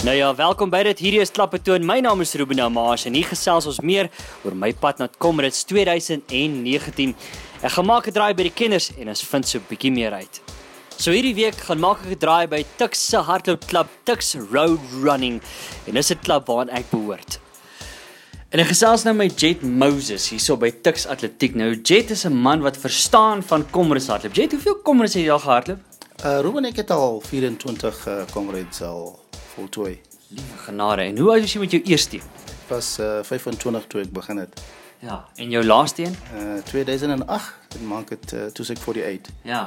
Nou ja, welkom by dit. Hierdie is Klappetoon. My naam is Ruben Amaas en hier gesels ons meer oor my pad na Comrades 2019. Ek gaan maak 'n draai by die kenners en ons vind so 'n bietjie meer uit. So hierdie week gaan maak ek 'n draai by Tux se hardloopklub Tux Road Running en dis 'n klub waaraan ek behoort. En ek gesels nou met Jet Moses hierso by Tux Atletiek. Nou Jet is 'n man wat verstaan van Comrades hardloop. Jet, hoeveel Comrades het jy al gehardloop? Uh Ruben ek het al 24 uh, comrades al voltooi. Liewe genade. En hoe oud was jy met jou eerste een? Ek was uh, 25 toe ek begin het. Ja, en jou laaste een? Uh 2008, dit maak dit uh, toe ek 48. Ja.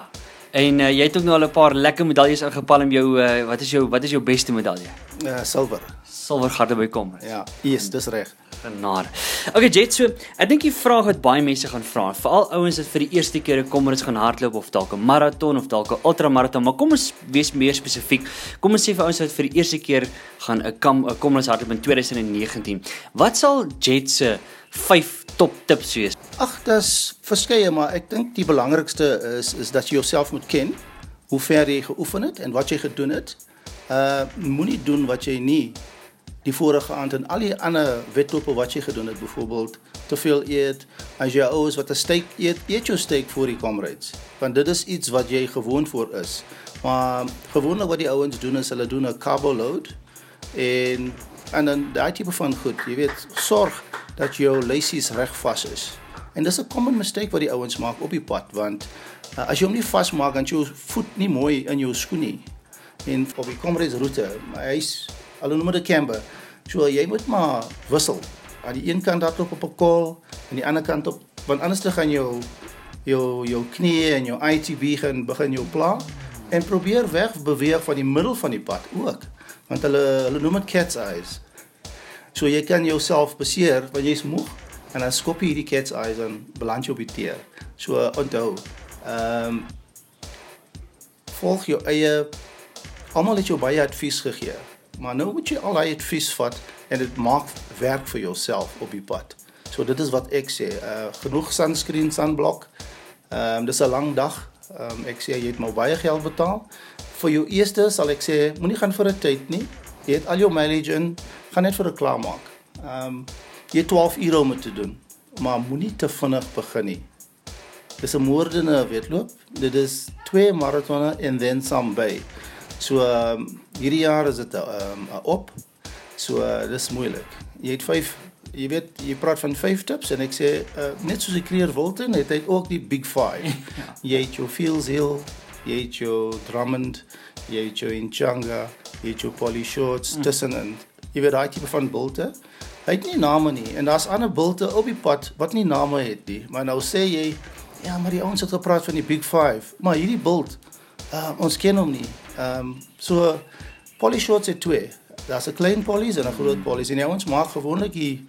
En uh, jy het ook nou al 'n paar lekker medaljes ingepalm jou uh, wat is jou wat is jou beste medalje? Uh silwer. Silwer garde by Comrades. Ja, yes, dis reg. Genade. Okay, Jet, so ek dink die vraag wat baie mense gaan vra, veral ouens wat vir die eerste keer 'n Comrades gaan hardloop of dalk 'n maraton of dalk 'n ultramaraton, maar kom ons wees meer spesifiek. Kom ons sê vir ouens wat vir die eerste keer gaan 'n Comrades hardloop in 2019. Wat sal Jet se 5 top tips wees? Ag, dis verskeie, maar ek dink die belangrikste is is dat jy jouself moet ken, hoe ver jy geoefen het en wat jy gedoen het. Uh moenie doen wat jy nie die vorige aand en al die ander wedlope wat jy gedoen het, byvoorbeeld te veel eet, as jy ouers wat 'n steak eet, eet jou steak voor die comrades, want dit is iets wat jy gewoon voor is. Maar gewoonlik wat die ouens doen is hulle doen 'n carbo load en en dan daai tipe van goed, jy weet, sorg dat jou lysies reg vas is. En dis 'n common mistake wat die ouens maak op die pad want uh, as jy hom nie vasmaak dan jou voet nie mooi in jou skoen nie. En op die comrades roete, hy's hulle noem dit camber. So jy moet maar wissel. Aan die een kant hardloop op 'n kol en die ander kant op want anders dan gaan jou jou jou knie en jou ITB gaan begin jou pla en probeer weg beweeg van die middel van die pad ook. Want hulle hulle noem dit cat's eyes. So jy kan jouself beseer wanneer jy's moeg en dan skop jy hierdie cat's eyes en beland jy op die teer. So onthou, ehm um, volg jou eie almal het jou baie advies gegee. Maar nou moet jy al daai advies vat en dit maak werk vir jouself op die pad. So dit is wat ek sê. Uh genoeg sunscreen, sunblock. Ehm um, dis 'n lang dag. Ehm um, ek sê jy het maar baie geld betaal. Vir jou eerste sal ek sê moenie gaan vir 'n tyd nie. Jy het al jou mileage in, gaan net vir 'n klaarmaak. Ehm um, jy het 12 ure om te doen, maar moenie te vinnig begin nie. Dis 'n moordende wedloop. Dit is twee maratonne en then some by. So ehm um, hierdie jaar is dit 'n um, op. So uh, dis moeilik. Jy het 5 jy weet jy praat van 5 tips en ek sê uh, net soos ek kreer Wilton het hy ook die big 5. ja. Jy het jou Fields Hill, jy het jou Drummond, jy het jou Inchanga, jy het jou Polly Shorts mm. tussenin. Jy weet daai tipe van bulte. Hy het nie name nie en daar's ander bulte op die pad wat nie name het nie. Maar nou sê jy ja, maar die ouens het gepraat van die big 5. Maar hierdie bult uh, ons ken hom nie. Ehm um, so Polly Shorts het twee. Daar's 'n klein Polly's en 'n groot Polly's en ons maak gewoonlik die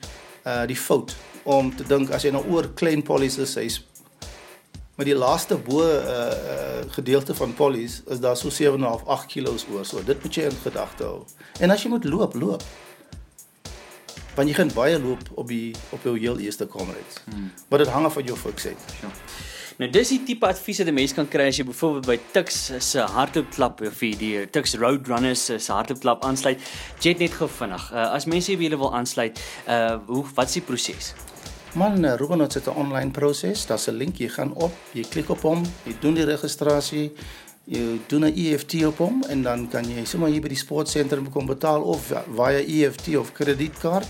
uh die fout om te dink as jy nou oor klein Polly's is, hy's maar die laaste bo uh, uh gedeelte van Polly's is daar so 7.5 8 kg oor. So dit moet jy in gedagte hou. En as jy moet loop, loop. Want jy gaan baie loop op die op jou heel eerste comrades. Hmm. Maar dit hang af van jou fiksheid. Ja. Nou dis die tipe advies wat 'n mens kan kry as jy byvoorbeeld by Tux se hardloopklub of die Tux Road Runners se hardloopklub aansluit. Jet net gou vinnig. Uh, as mense by julle wil aansluit, uh hoe wat is die proses? Man, uh, Ruben het 'n online proses. Daar's 'n link, jy gaan op, jy klik op hom, jy doen die registrasie, jy doen 'n EFT op hom en dan kan jy sommer hier by die sportsentrum kom betaal of via EFT of kredietkaart.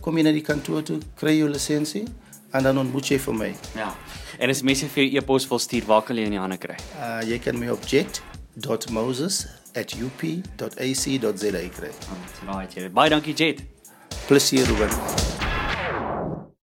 Kom jy na die kantoor toe, kry jy jou lisensie en dan ontmoet jy vir my. Ja. En as mense vir jou e-pos wil stuur, waar kan jy in die hande kry? Uh jy kan my op jet.moses@up.ac.za kry. Oh, right, baie dankie Jet. Plesier, Ruben.